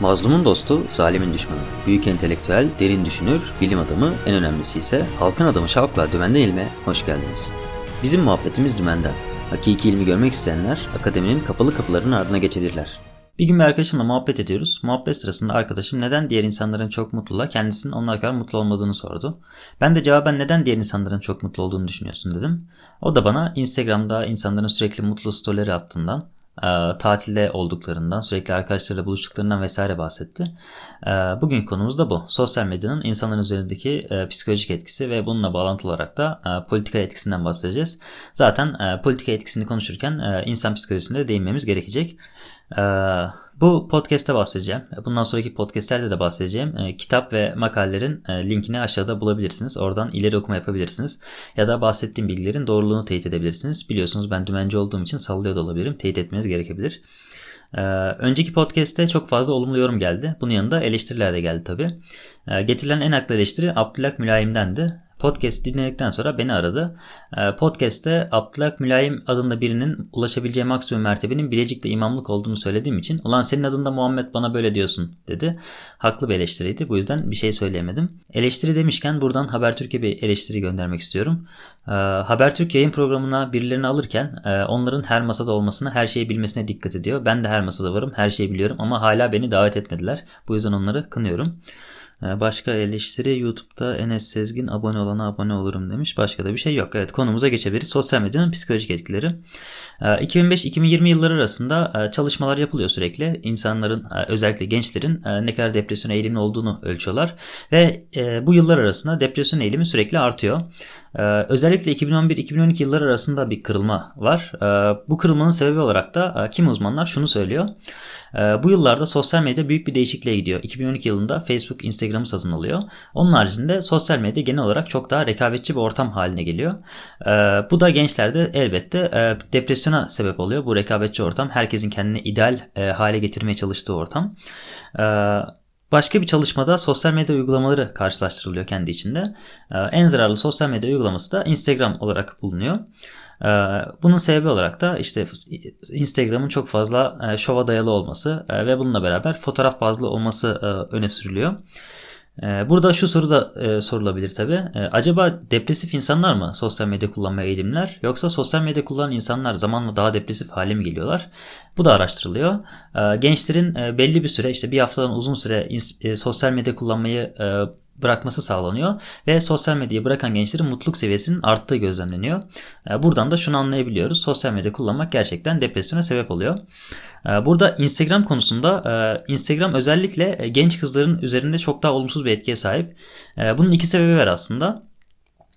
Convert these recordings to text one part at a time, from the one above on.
Mazlumun dostu, zalimin düşmanı. Büyük entelektüel, derin düşünür, bilim adamı, en önemlisi ise halkın adamı Şavk'la Dümenden İlme hoş geldiniz. Bizim muhabbetimiz dümenden. Hakiki ilmi görmek isteyenler akademinin kapalı kapılarının ardına geçebilirler. Bir gün bir arkadaşımla muhabbet ediyoruz. Muhabbet sırasında arkadaşım neden diğer insanların çok mutluluğa kendisinin onlar kadar mutlu olmadığını sordu. Ben de cevaben neden diğer insanların çok mutlu olduğunu düşünüyorsun dedim. O da bana Instagram'da insanların sürekli mutlu storyleri attığından, e, tatilde olduklarından, sürekli arkadaşlarıyla buluştuklarından vesaire bahsetti. E, bugün konumuz da bu. Sosyal medyanın insanların üzerindeki e, psikolojik etkisi ve bununla bağlantılı olarak da politika etkisinden bahsedeceğiz. Zaten politika etkisini konuşurken insan psikolojisine değinmemiz gerekecek. Bu podcast'te bahsedeceğim. Bundan sonraki podcast'lerde de bahsedeceğim. kitap ve makalelerin linkini aşağıda bulabilirsiniz. Oradan ileri okuma yapabilirsiniz. Ya da bahsettiğim bilgilerin doğruluğunu teyit edebilirsiniz. Biliyorsunuz ben dümenci olduğum için sallıyor da olabilirim. Teyit etmeniz gerekebilir. önceki podcast'te çok fazla olumlu yorum geldi. Bunun yanında eleştiriler de geldi tabii. getirilen en haklı eleştiri Abdülhak Mülayim'dendi. Podcast dinledikten sonra beni aradı. Ee, podcast'te Abdullah Mülayim adında birinin ulaşabileceği maksimum mertebenin Bilecik'te imamlık olduğunu söylediğim için ulan senin adında Muhammed bana böyle diyorsun dedi. Haklı bir eleştiriydi. Bu yüzden bir şey söyleyemedim. Eleştiri demişken buradan Habertürk'e bir eleştiri göndermek istiyorum. Ee, Habertürk yayın programına birilerini alırken e, onların her masada olmasına, her şeyi bilmesine dikkat ediyor. Ben de her masada varım, her şeyi biliyorum ama hala beni davet etmediler. Bu yüzden onları kınıyorum. Ee, başka eleştiri YouTube'da Enes Sezgin abone olana abone olurum demiş. Başka da bir şey yok. Evet konumuza geçebiliriz. Sosyal medyanın psikolojik etkileri. 2005-2020 ee, yılları arasında e, çalışmalar yapılıyor sürekli. İnsanların e, özellikle gençlerin e, ne kadar depresyon eğilimli olduğunu ölçüyorlar. Ve bu yıllar arasında depresyon eğilimi sürekli artıyor. Özellikle 2011-2012 yılları arasında bir kırılma var. Bu kırılmanın sebebi olarak da kim uzmanlar şunu söylüyor. Bu yıllarda sosyal medya büyük bir değişikliğe gidiyor. 2012 yılında Facebook, Instagram'ı satın alıyor. Onun haricinde sosyal medya genel olarak çok daha rekabetçi bir ortam haline geliyor. Bu da gençlerde elbette depresyon depresyona sebep oluyor. Bu rekabetçi ortam herkesin kendini ideal e, hale getirmeye çalıştığı ortam. E, başka bir çalışmada sosyal medya uygulamaları karşılaştırılıyor kendi içinde. E, en zararlı sosyal medya uygulaması da Instagram olarak bulunuyor. E, bunun sebebi olarak da işte Instagram'ın çok fazla e, şova dayalı olması e, ve bununla beraber fotoğraf bazlı olması e, öne sürülüyor. Ee, burada şu soru da sorulabilir tabi. Acaba depresif insanlar mı sosyal medya kullanmaya eğilimler yoksa sosyal medya kullanan insanlar zamanla daha depresif hale mi geliyorlar? Bu da araştırılıyor. Gençlerin belli bir süre işte bir haftadan uzun süre sosyal medya kullanmayı bırakması sağlanıyor ve sosyal medyayı bırakan gençlerin mutluluk seviyesinin arttığı gözlemleniyor. E, buradan da şunu anlayabiliyoruz. Sosyal medya kullanmak gerçekten depresyona sebep oluyor. E, burada Instagram konusunda e, Instagram özellikle genç kızların üzerinde çok daha olumsuz bir etkiye sahip. Bunun iki sebebi var aslında.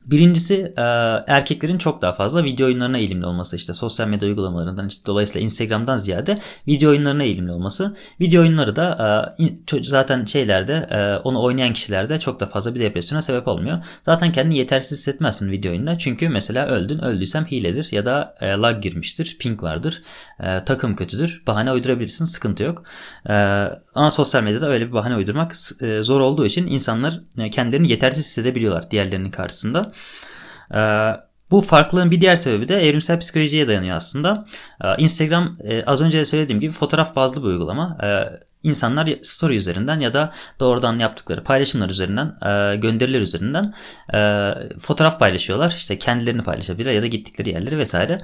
Birincisi e, erkeklerin çok daha fazla video oyunlarına eğilimli olması işte sosyal medya uygulamalarından işte dolayısıyla Instagram'dan ziyade video oyunlarına eğilimli olması. Video oyunları da e, zaten şeylerde e, onu oynayan kişilerde çok da fazla bir depresyona sebep olmuyor. Zaten kendini yetersiz hissetmezsin video oyunda çünkü mesela öldün öldüysem hiledir ya da lag girmiştir ping vardır takım kötüdür bahane uydurabilirsin sıkıntı yok. Ama sosyal medyada öyle bir bahane uydurmak zor olduğu için insanlar kendilerini yetersiz hissedebiliyorlar diğerlerinin karşısında. Ee, bu farklılığın bir diğer sebebi de evrimsel psikolojiye dayanıyor aslında. Instagram e, az önce de söylediğim gibi fotoğraf bazlı bir uygulama. İnsanlar story üzerinden ya da doğrudan yaptıkları paylaşımlar üzerinden, e, gönderiler üzerinden e, fotoğraf paylaşıyorlar. İşte kendilerini paylaşabilirler ya da gittikleri yerleri vesaire.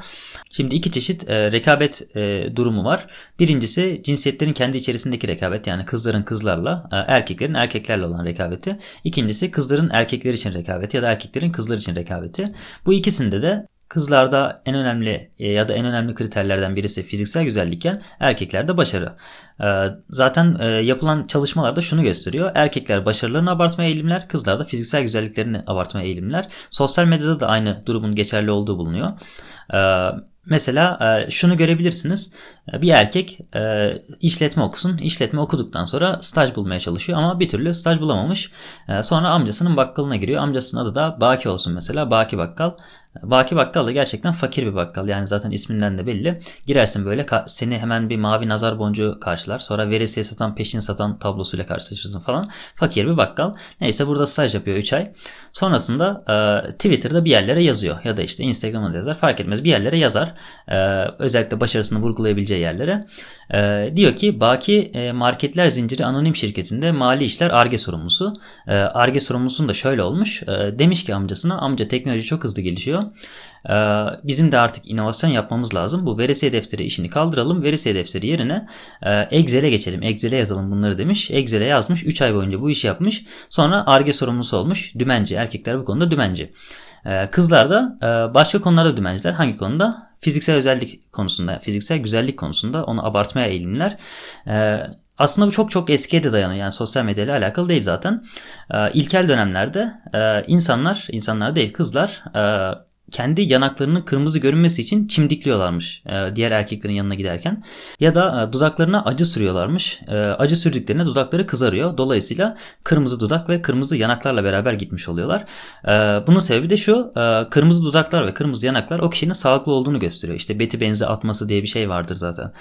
Şimdi iki çeşit e, rekabet durumu var. Birincisi cinsiyetlerin kendi içerisindeki rekabet yani kızların kızlarla, erkeklerin erkeklerle olan rekabeti. İkincisi kızların erkekler için rekabeti ya da erkeklerin kızlar için rekabeti. Bu ikisinde de Kızlarda en önemli e, ya da en önemli kriterlerden birisi fiziksel güzellikken erkeklerde başarı. E, zaten e, yapılan çalışmalarda şunu gösteriyor. Erkekler başarılarını abartmaya eğilimler, kızlar da fiziksel güzelliklerini abartmaya eğilimler. Sosyal medyada da aynı durumun geçerli olduğu bulunuyor. Mesela e, şunu görebilirsiniz. E, bir erkek e, işletme okusun. İşletme okuduktan sonra staj bulmaya çalışıyor ama bir türlü staj bulamamış. Sonra amcasının bakkalına giriyor. Amcasının adı da Baki olsun mesela. Baki Bakkal. Baki Bakkal da gerçekten fakir bir bakkal. Yani zaten isminden de belli. Girersin böyle seni hemen bir mavi nazar boncuğu karşılar. Sonra veresiye satan peşin satan tablosuyla karşılaşırsın falan. Fakir bir bakkal. Neyse burada staj yapıyor 3 ay. Sonrasında Twitter'da bir yerlere yazıyor. Ya da işte Instagram'da yazar fark etmez bir yerlere yazar. E, özellikle başarısını vurgulayabileceği yerlere. E, diyor ki Baki e, Marketler Zinciri Anonim Şirketi'nde mali işler ARGE sorumlusu. ARGE e, sorumlusunun da şöyle olmuş. E, demiş ki amcasına amca teknoloji çok hızlı gelişiyor. E, bizim de artık inovasyon yapmamız lazım. Bu verisiye defteri işini kaldıralım. Verisiye defteri yerine e, Excel'e geçelim. Excel'e yazalım bunları demiş. Excel'e yazmış. 3 ay boyunca bu işi yapmış. Sonra ARGE sorumlusu olmuş. Dümenci. Erkekler bu konuda dümenci. E, kızlar da e, başka konularda dümenciler. Hangi konuda? Fiziksel özellik konusunda, fiziksel güzellik konusunda onu abartmaya eğilimler. E, aslında bu çok çok eskiye de dayanıyor. Yani sosyal medya ile alakalı değil zaten. E, ilkel dönemlerde e, insanlar, insanlar değil kızlar e, kendi yanaklarının kırmızı görünmesi için çimdikliyorlarmış e, diğer erkeklerin yanına giderken. Ya da e, dudaklarına acı sürüyorlarmış. E, acı sürdüklerinde dudakları kızarıyor. Dolayısıyla kırmızı dudak ve kırmızı yanaklarla beraber gitmiş oluyorlar. Bunun sebebi de şu. Kırmızı dudaklar ve kırmızı yanaklar o kişinin sağlıklı olduğunu gösteriyor. İşte beti benzi atması diye bir şey vardır zaten.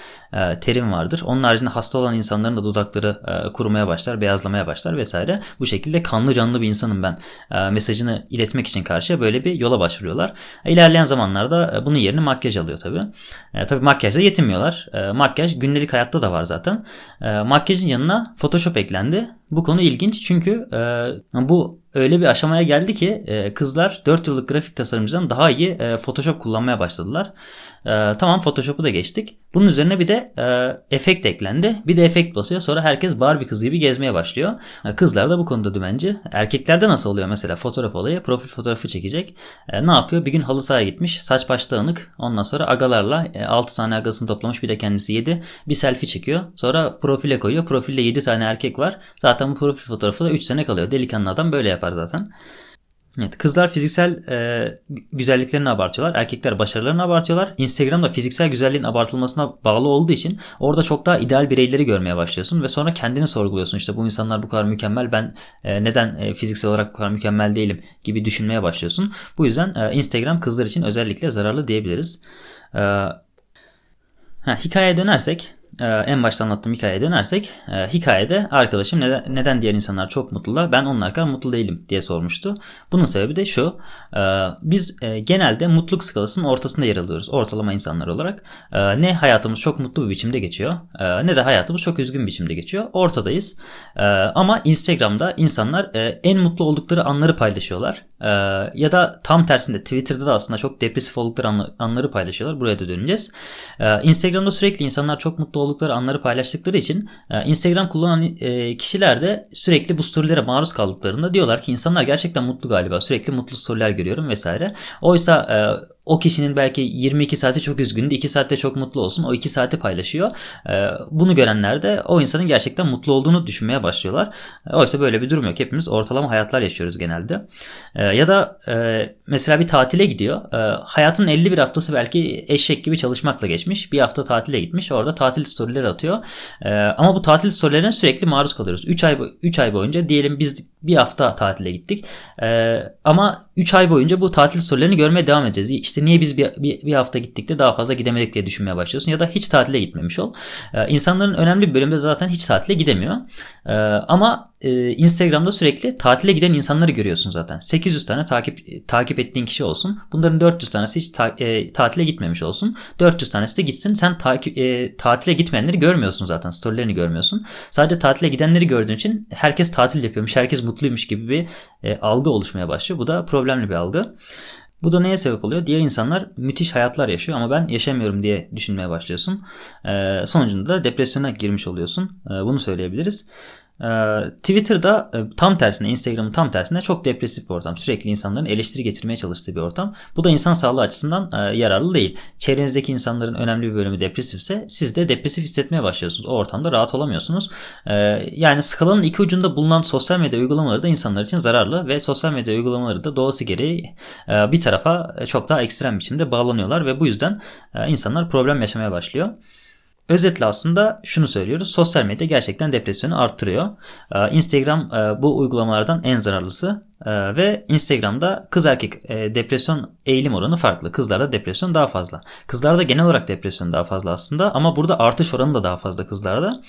Terim vardır. Onun haricinde hasta olan insanların da dudakları kurumaya başlar, beyazlamaya başlar vesaire. Bu şekilde kanlı canlı bir insanım ben mesajını iletmek için karşıya böyle bir yola başvuruyorlar. İlerleyen zamanlarda e, bunun yerini makyaj alıyor tabii. E, tabii makyajla yetinmiyorlar. E, makyaj günlük hayatta da var zaten. E, makyajın yanına Photoshop eklendi. Bu konu ilginç çünkü e, bu öyle bir aşamaya geldi ki e, kızlar 4 yıllık grafik tasarımcıdan daha iyi e, Photoshop kullanmaya başladılar. E, tamam Photoshop'u da geçtik. Bunun üzerine bir de e, efekt eklendi. Bir de efekt basıyor. Sonra herkes Barbie kızı gibi gezmeye başlıyor. E, kızlar da bu konuda dümenci. Erkeklerde nasıl oluyor mesela fotoğraf olayı? Profil fotoğrafı çekecek. E, ne yapıyor? Bir gün halı sahaya gitmiş. Saç baş dağınık. Ondan sonra agalarla e, 6 tane agasını toplamış. Bir de kendisi 7. Bir selfie çekiyor. Sonra profile koyuyor. Profilde 7 tane erkek var. Zaten bu profil fotoğrafı da 3 sene kalıyor. Delikanlı adam böyle yapar zaten. Evet, kızlar fiziksel e, güzelliklerini abartıyorlar. Erkekler başarılarını abartıyorlar. Instagram'da fiziksel güzelliğin abartılmasına bağlı olduğu için orada çok daha ideal bireyleri görmeye başlıyorsun ve sonra kendini sorguluyorsun. İşte bu insanlar bu kadar mükemmel ben e, neden e, fiziksel olarak bu kadar mükemmel değilim gibi düşünmeye başlıyorsun. Bu yüzden e, Instagram kızlar için özellikle zararlı diyebiliriz. E, ha, hikayeye dönersek en başta anlattığım hikayeye dönersek e, hikayede arkadaşım neden, diğer insanlar çok mutlular ben onlar kadar mutlu değilim diye sormuştu. Bunun sebebi de şu e, biz e, genelde mutluluk skalasının ortasında yer alıyoruz ortalama insanlar olarak. Ne hayatımız çok mutlu bir biçimde geçiyor ne de hayatımız çok üzgün bir biçimde geçiyor. Ortadayız ama Instagram'da insanlar en mutlu oldukları anları paylaşıyorlar. Ee, ya da tam tersinde Twitter'da da aslında çok depresif oldukları anları paylaşıyorlar. Buraya da döneceğiz. Ee, Instagram'da sürekli insanlar çok mutlu oldukları anları paylaştıkları için e, Instagram kullanan e, kişiler de sürekli bu storylere maruz kaldıklarında diyorlar ki insanlar gerçekten mutlu galiba. Sürekli mutlu storyler görüyorum vesaire. Oysa e, o kişinin belki 22 saati çok üzgündü. 2 saatte çok mutlu olsun. O 2 saati paylaşıyor. Ee, bunu görenler de o insanın gerçekten mutlu olduğunu düşünmeye başlıyorlar. Ee, oysa böyle bir durum yok. Hepimiz ortalama hayatlar yaşıyoruz genelde. Ee, ya da e, mesela bir tatile gidiyor. Hayatın 51 haftası belki eşek gibi çalışmakla geçmiş. Bir hafta tatile gitmiş. Orada tatil storyleri atıyor. Ama bu tatil storylerine sürekli maruz kalıyoruz. 3 ay 3 ay boyunca diyelim biz bir hafta tatile gittik. Ama 3 ay boyunca bu tatil storylerini görmeye devam edeceğiz. İşte niye biz bir, bir, bir hafta gittik de daha fazla gidemedik diye düşünmeye başlıyorsun. Ya da hiç tatile gitmemiş ol. Ee, insanların önemli bir bölümde zaten hiç tatile gidemiyor. Ee, ama e, Instagram'da sürekli tatile giden insanları görüyorsun zaten. 800 tane takip takip ettiğin kişi olsun. Bunların 400 tanesi hiç ta, e, tatile gitmemiş olsun. 400 tanesi de gitsin. Sen takip, e, tatile gitmeyenleri görmüyorsun zaten. Storylerini görmüyorsun. Sadece tatile gidenleri gördüğün için herkes tatil yapıyormuş, herkes mutluymuş gibi bir e, algı oluşmaya başlıyor. Bu da problemli bir algı. Bu da neye sebep oluyor? Diğer insanlar müthiş hayatlar yaşıyor ama ben yaşamıyorum diye düşünmeye başlıyorsun. Ee, sonucunda da depresyona girmiş oluyorsun. Ee, bunu söyleyebiliriz. Ee, Twitter'da e, tam tersine Instagram'ın tam tersine çok depresif bir ortam. Sürekli insanların eleştiri getirmeye çalıştığı bir ortam. Bu da insan sağlığı açısından e, yararlı değil. Çevrenizdeki insanların önemli bir bölümü depresifse siz de depresif hissetmeye başlıyorsunuz. O ortamda rahat olamıyorsunuz. Ee, yani skalanın iki ucunda bulunan sosyal medya uygulamaları da insanlar için zararlı ve sosyal medya uygulamaları da doğası gereği e, bir tarafa çok daha ekstrem biçimde bağlanıyorlar ve bu yüzden insanlar problem yaşamaya başlıyor. Özetle aslında şunu söylüyoruz. Sosyal medya gerçekten depresyonu arttırıyor. Ee, Instagram e, bu uygulamalardan en zararlısı. Ee, ve Instagram'da kız erkek e, depresyon eğilim oranı farklı. Kızlarda depresyon daha fazla. Kızlarda genel olarak depresyon daha fazla aslında ama burada artış oranı da daha fazla kızlarda.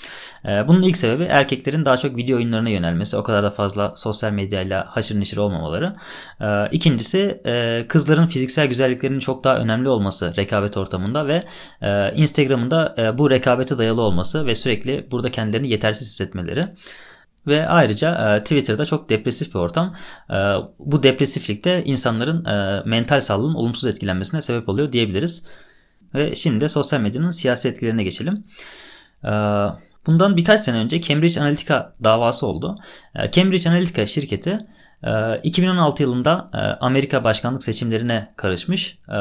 Ee, bunun ilk sebebi erkeklerin daha çok video oyunlarına yönelmesi. O kadar da fazla sosyal medyayla haşır neşir olmamaları. Ee, ikincisi e, kızların fiziksel güzelliklerinin çok daha önemli olması rekabet ortamında ve e, Instagram'ın da bu rekabete dayalı olması ve sürekli burada kendilerini yetersiz hissetmeleri. Ve ayrıca e, Twitter'da çok depresif bir ortam. E, bu depresiflikte insanların e, mental sağlığın olumsuz etkilenmesine sebep oluyor diyebiliriz. Ve şimdi de sosyal medyanın siyasi etkilerine geçelim. E, bundan birkaç sene önce Cambridge Analytica davası oldu. E, Cambridge Analytica şirketi e, 2016 yılında e, Amerika başkanlık seçimlerine karışmış. E,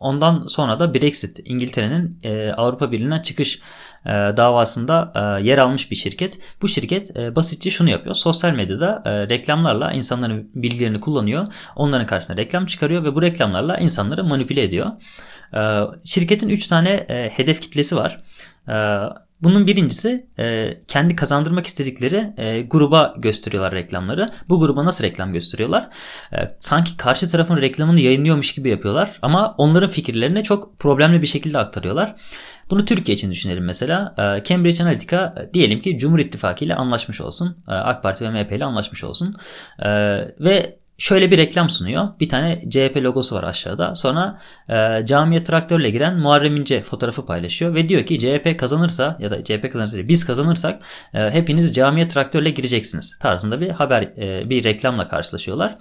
ondan sonra da Brexit, İngiltere'nin e, Avrupa Birliği'nden çıkış e, davasında e, yer almış bir şirket. Bu şirket e, basitçe şunu yapıyor. Sosyal medyada reklamlarla insanların bilgilerini kullanıyor. Onların karşısına reklam çıkarıyor ve bu reklamlarla insanları manipüle ediyor. Şirketin 3 tane hedef kitlesi var. Bunun birincisi kendi kazandırmak istedikleri gruba gösteriyorlar reklamları. Bu gruba nasıl reklam gösteriyorlar? sanki karşı tarafın reklamını yayınlıyormuş gibi yapıyorlar ama onların fikirlerini çok problemli bir şekilde aktarıyorlar. Bunu Türkiye için düşünelim mesela. Cambridge Analytica e, diyelim ki Cumhur İttifakı ile anlaşmış olsun. AK Parti ve MHP ile anlaşmış olsun. Ve şöyle bir reklam sunuyor. Bir tane CHP logosu var aşağıda. Sonra e, camiye traktörle giren Muharrem İnce fotoğrafı paylaşıyor ve diyor ki CHP kazanırsa ya da CHP kazanırsa biz kazanırsak e, hepiniz camiye traktörle gireceksiniz tarzında bir haber e, bir reklamla karşılaşıyorlar.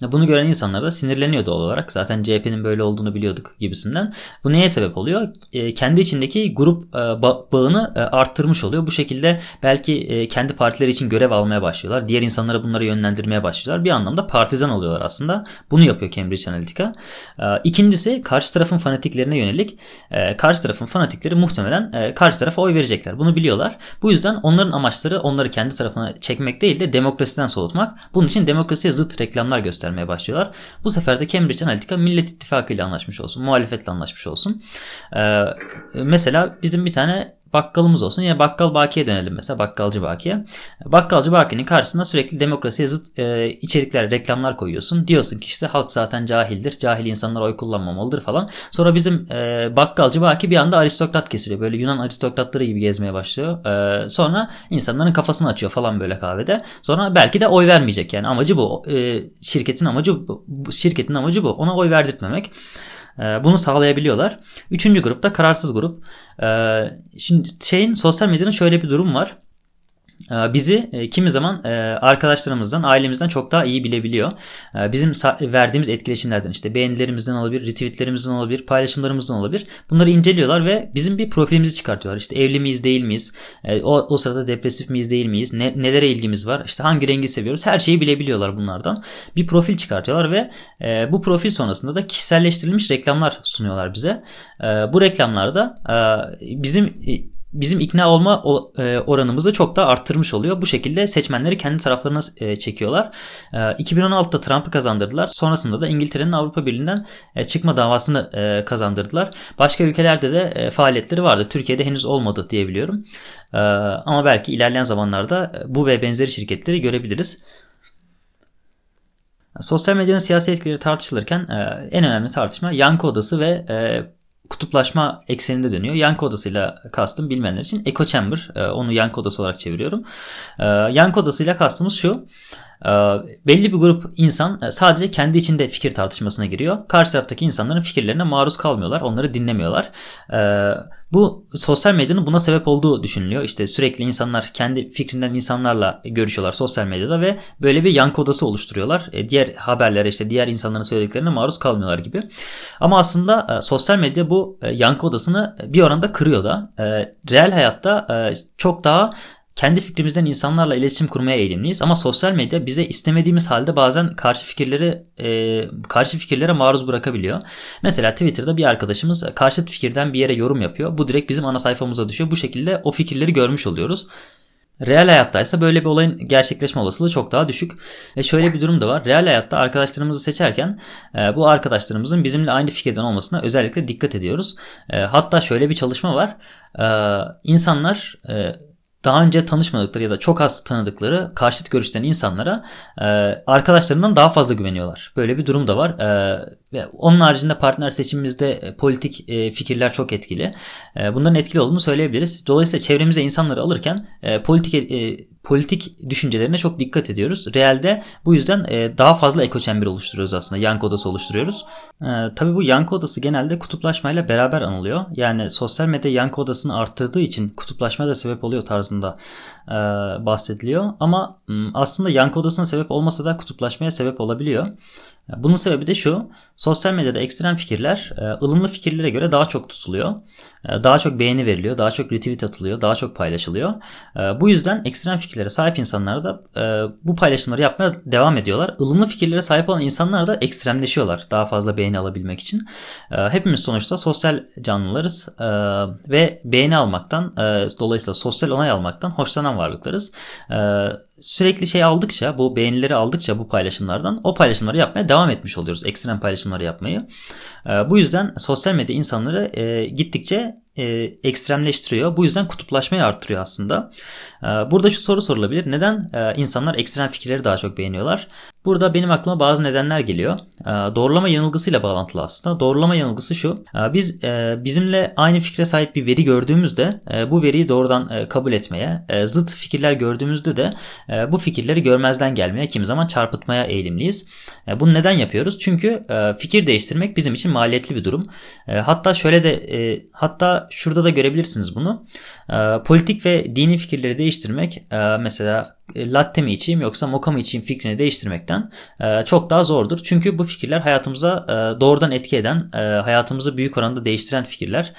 Bunu gören insanlar da sinirleniyor doğal olarak. Zaten CHP'nin böyle olduğunu biliyorduk gibisinden. Bu neye sebep oluyor? E, kendi içindeki grup e, bağını e, arttırmış oluyor. Bu şekilde belki e, kendi partileri için görev almaya başlıyorlar. Diğer insanlara bunları yönlendirmeye başlıyorlar. Bir anlamda partizan oluyorlar aslında. Bunu yapıyor Cambridge Analytica. E, ikincisi karşı tarafın fanatiklerine yönelik. E, karşı tarafın fanatikleri muhtemelen e, karşı tarafa oy verecekler. Bunu biliyorlar. Bu yüzden onların amaçları onları kendi tarafına çekmek değil de demokrasiden soğutmak. Bunun için demokrasiye zıt reklamlar göstermek vermeye başlıyorlar. Bu sefer de Cambridge Analytica Millet İttifakı ile anlaşmış olsun. Muhalefetle anlaşmış olsun. Ee, mesela bizim bir tane bakkalımız olsun. Yine bakkal bakiye dönelim mesela bakkalcı bakiye. Bakkalcı bakinin karşısına sürekli demokrasiye zıt e, içerikler, reklamlar koyuyorsun. Diyorsun ki işte halk zaten cahildir. Cahil insanlar oy kullanmamalıdır falan. Sonra bizim e, bakkalcı baki bir anda aristokrat kesiliyor. Böyle Yunan aristokratları gibi gezmeye başlıyor. E, sonra insanların kafasını açıyor falan böyle kahvede. Sonra belki de oy vermeyecek yani amacı bu. E, şirketin amacı bu. Şirketin amacı bu. Ona oy verdirtmemek. Ee, bunu sağlayabiliyorlar. Üçüncü grup da kararsız grup. Ee, şimdi şeyin sosyal medyanın şöyle bir durum var. Ee, bizi e, kimi zaman e, arkadaşlarımızdan, ailemizden çok daha iyi bilebiliyor. Ee, bizim verdiğimiz etkileşimlerden işte beğenilerimizden olabilir, retweetlerimizden olabilir, paylaşımlarımızdan olabilir. Bunları inceliyorlar ve bizim bir profilimizi çıkartıyorlar. İşte evli miyiz, değil miyiz? Ee, o, o sırada depresif miyiz, değil miyiz? Ne, nelere ilgimiz var? İşte hangi rengi seviyoruz? Her şeyi bilebiliyorlar bunlardan. Bir profil çıkartıyorlar ve e, bu profil sonrasında da kişiselleştirilmiş reklamlar sunuyorlar bize. Bu reklamlarda bizim bizim ikna olma e, oranımızı çok da arttırmış oluyor. Bu şekilde seçmenleri kendi taraflarına e, çekiyorlar. 2016'da e, Trump'ı kazandırdılar. Sonrasında da İngiltere'nin Avrupa Birliği'nden çıkma davasını kazandırdılar. Başka ülkelerde de faaliyetleri vardı. Türkiye'de henüz olmadı diyebiliyorum. Ama belki ilerleyen zamanlarda bu ve benzeri şirketleri görebiliriz. Sosyal medyanın siyasi etkileri tartışılırken en önemli tartışma yankı odası ve kutuplaşma ekseninde dönüyor. Yankı odasıyla kastım bilmeyenler için echo chamber. E, onu yankı odası olarak çeviriyorum. E, yankı odasıyla kastımız şu. E, belli bir grup insan sadece kendi içinde fikir tartışmasına giriyor. Karşı taraftaki insanların fikirlerine maruz kalmıyorlar. Onları dinlemiyorlar. Bu sosyal medyanın buna sebep olduğu düşünülüyor. İşte sürekli insanlar kendi fikrinden insanlarla görüşüyorlar sosyal medyada ve böyle bir yankı odası oluşturuyorlar. E, diğer haberlere işte diğer insanların söylediklerine maruz kalmıyorlar gibi. Ama aslında e, sosyal medya bu e, yankı odasını bir oranda kırıyor da. E, reel hayatta e, çok daha kendi fikrimizden insanlarla iletişim kurmaya eğilimliyiz ama sosyal medya bize istemediğimiz halde bazen karşı fikirleri e, karşı fikirlere maruz bırakabiliyor. Mesela Twitter'da bir arkadaşımız karşıt fikirden bir yere yorum yapıyor. Bu direkt bizim ana sayfamıza düşüyor. Bu şekilde o fikirleri görmüş oluyoruz. Reel hayatta ise böyle bir olayın gerçekleşme olasılığı çok daha düşük. Ve şöyle bir durum da var. Reel hayatta arkadaşlarımızı seçerken e, bu arkadaşlarımızın bizimle aynı fikirden olmasına özellikle dikkat ediyoruz. E, hatta şöyle bir çalışma var. E, insanlar e, daha önce tanışmadıkları ya da çok az tanıdıkları karşıt görüşten insanlara e, arkadaşlarından daha fazla güveniyorlar. Böyle bir durum da var. E, ve onun haricinde partner seçimimizde e, politik e, fikirler çok etkili. E, bunların etkili olduğunu söyleyebiliriz. Dolayısıyla çevremize insanları alırken e, politik e, politik düşüncelerine çok dikkat ediyoruz. Realde bu yüzden e, daha fazla eko çemberi oluşturuyoruz aslında. Yankı odası oluştururuyoruz. E, tabii bu yankı odası genelde kutuplaşmayla beraber anılıyor. Yani sosyal medya yankı odasını arttırdığı için kutuplaşmaya da sebep oluyor tarzında e, bahsediliyor. Ama aslında yankı odasına sebep olmasa da kutuplaşmaya sebep olabiliyor. Bunun sebebi de şu. Sosyal medyada ekstrem fikirler e, ılımlı fikirlere göre daha çok tutuluyor. E, daha çok beğeni veriliyor, daha çok retweet atılıyor, daha çok paylaşılıyor. E, bu yüzden ekstrem fikirlere sahip insanlar da bu paylaşımları yapmaya devam ediyorlar. Ilımlı fikirlere sahip olan insanlar da ekstremleşiyorlar daha fazla beğeni alabilmek için. Hepimiz sonuçta sosyal canlılarız ve beğeni almaktan dolayısıyla sosyal onay almaktan hoşlanan varlıklarız sürekli şey aldıkça bu beğenileri aldıkça bu paylaşımlardan o paylaşımları yapmaya devam etmiş oluyoruz. Ekstrem paylaşımları yapmayı. Ee, bu yüzden sosyal medya insanları e, gittikçe e, ekstremleştiriyor. Bu yüzden kutuplaşmayı arttırıyor aslında. Ee, burada şu soru sorulabilir. Neden e, insanlar ekstrem fikirleri daha çok beğeniyorlar? Burada benim aklıma bazı nedenler geliyor. Ee, doğrulama yanılgısıyla bağlantılı aslında. Doğrulama yanılgısı şu. E, biz e, bizimle aynı fikre sahip bir veri gördüğümüzde e, bu veriyi doğrudan e, kabul etmeye, e, zıt fikirler gördüğümüzde de e, bu fikirleri görmezden gelmeye, kimi zaman çarpıtmaya eğilimliyiz. E, bunu neden yapıyoruz? Çünkü e, fikir değiştirmek bizim için maliyetli bir durum. E, hatta şöyle de e, hatta şurada da görebilirsiniz bunu. E, politik ve dini fikirleri değiştirmek e, mesela e, latte mi içeyim yoksa moka mı içeyim fikrini değiştirmekten e, çok daha zordur. Çünkü bu fikirler hayatımıza doğrudan etki eden, hayatımızı büyük oranda değiştiren fikirler.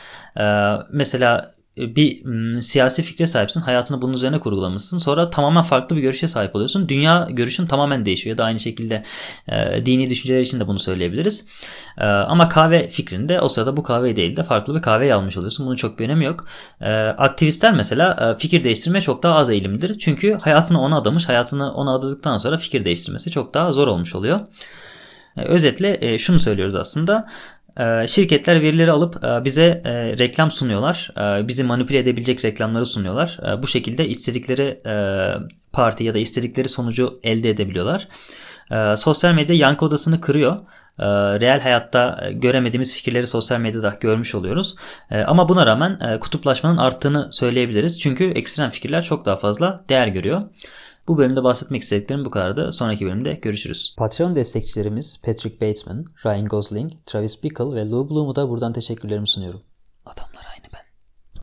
Mesela bir m, siyasi fikre sahipsin. Hayatını bunun üzerine kurgulamışsın. Sonra tamamen farklı bir görüşe sahip oluyorsun. Dünya görüşün tamamen değişiyor. Ya da aynı şekilde e, dini düşünceler için de bunu söyleyebiliriz. E, ama kahve fikrinde o sırada bu kahve değil de farklı bir kahve almış oluyorsun. Bunun çok bir önemi yok. E, aktivistler mesela e, fikir değiştirmeye çok daha az eğilimlidir. Çünkü hayatını ona adamış. Hayatını ona adadıktan sonra fikir değiştirmesi çok daha zor olmuş oluyor. E, özetle e, şunu söylüyoruz aslında. Ee, şirketler verileri alıp e, bize e, reklam sunuyorlar. E, bizi manipüle edebilecek reklamları sunuyorlar. Bu şekilde istedikleri parti ya da istedikleri sonucu elde edebiliyorlar. Sosyal medya yankı odasını kırıyor. Real hayatta göremediğimiz fikirleri sosyal medyada görmüş oluyoruz. Ama buna rağmen kutuplaşmanın arttığını söyleyebiliriz. Çünkü ekstrem fikirler çok daha fazla değer görüyor. Bu bölümde bahsetmek istediklerim bu kadardı. Sonraki bölümde görüşürüz. Patreon destekçilerimiz Patrick Bateman, Ryan Gosling, Travis Bickle ve Lou Bloom'u da buradan teşekkürlerimi sunuyorum.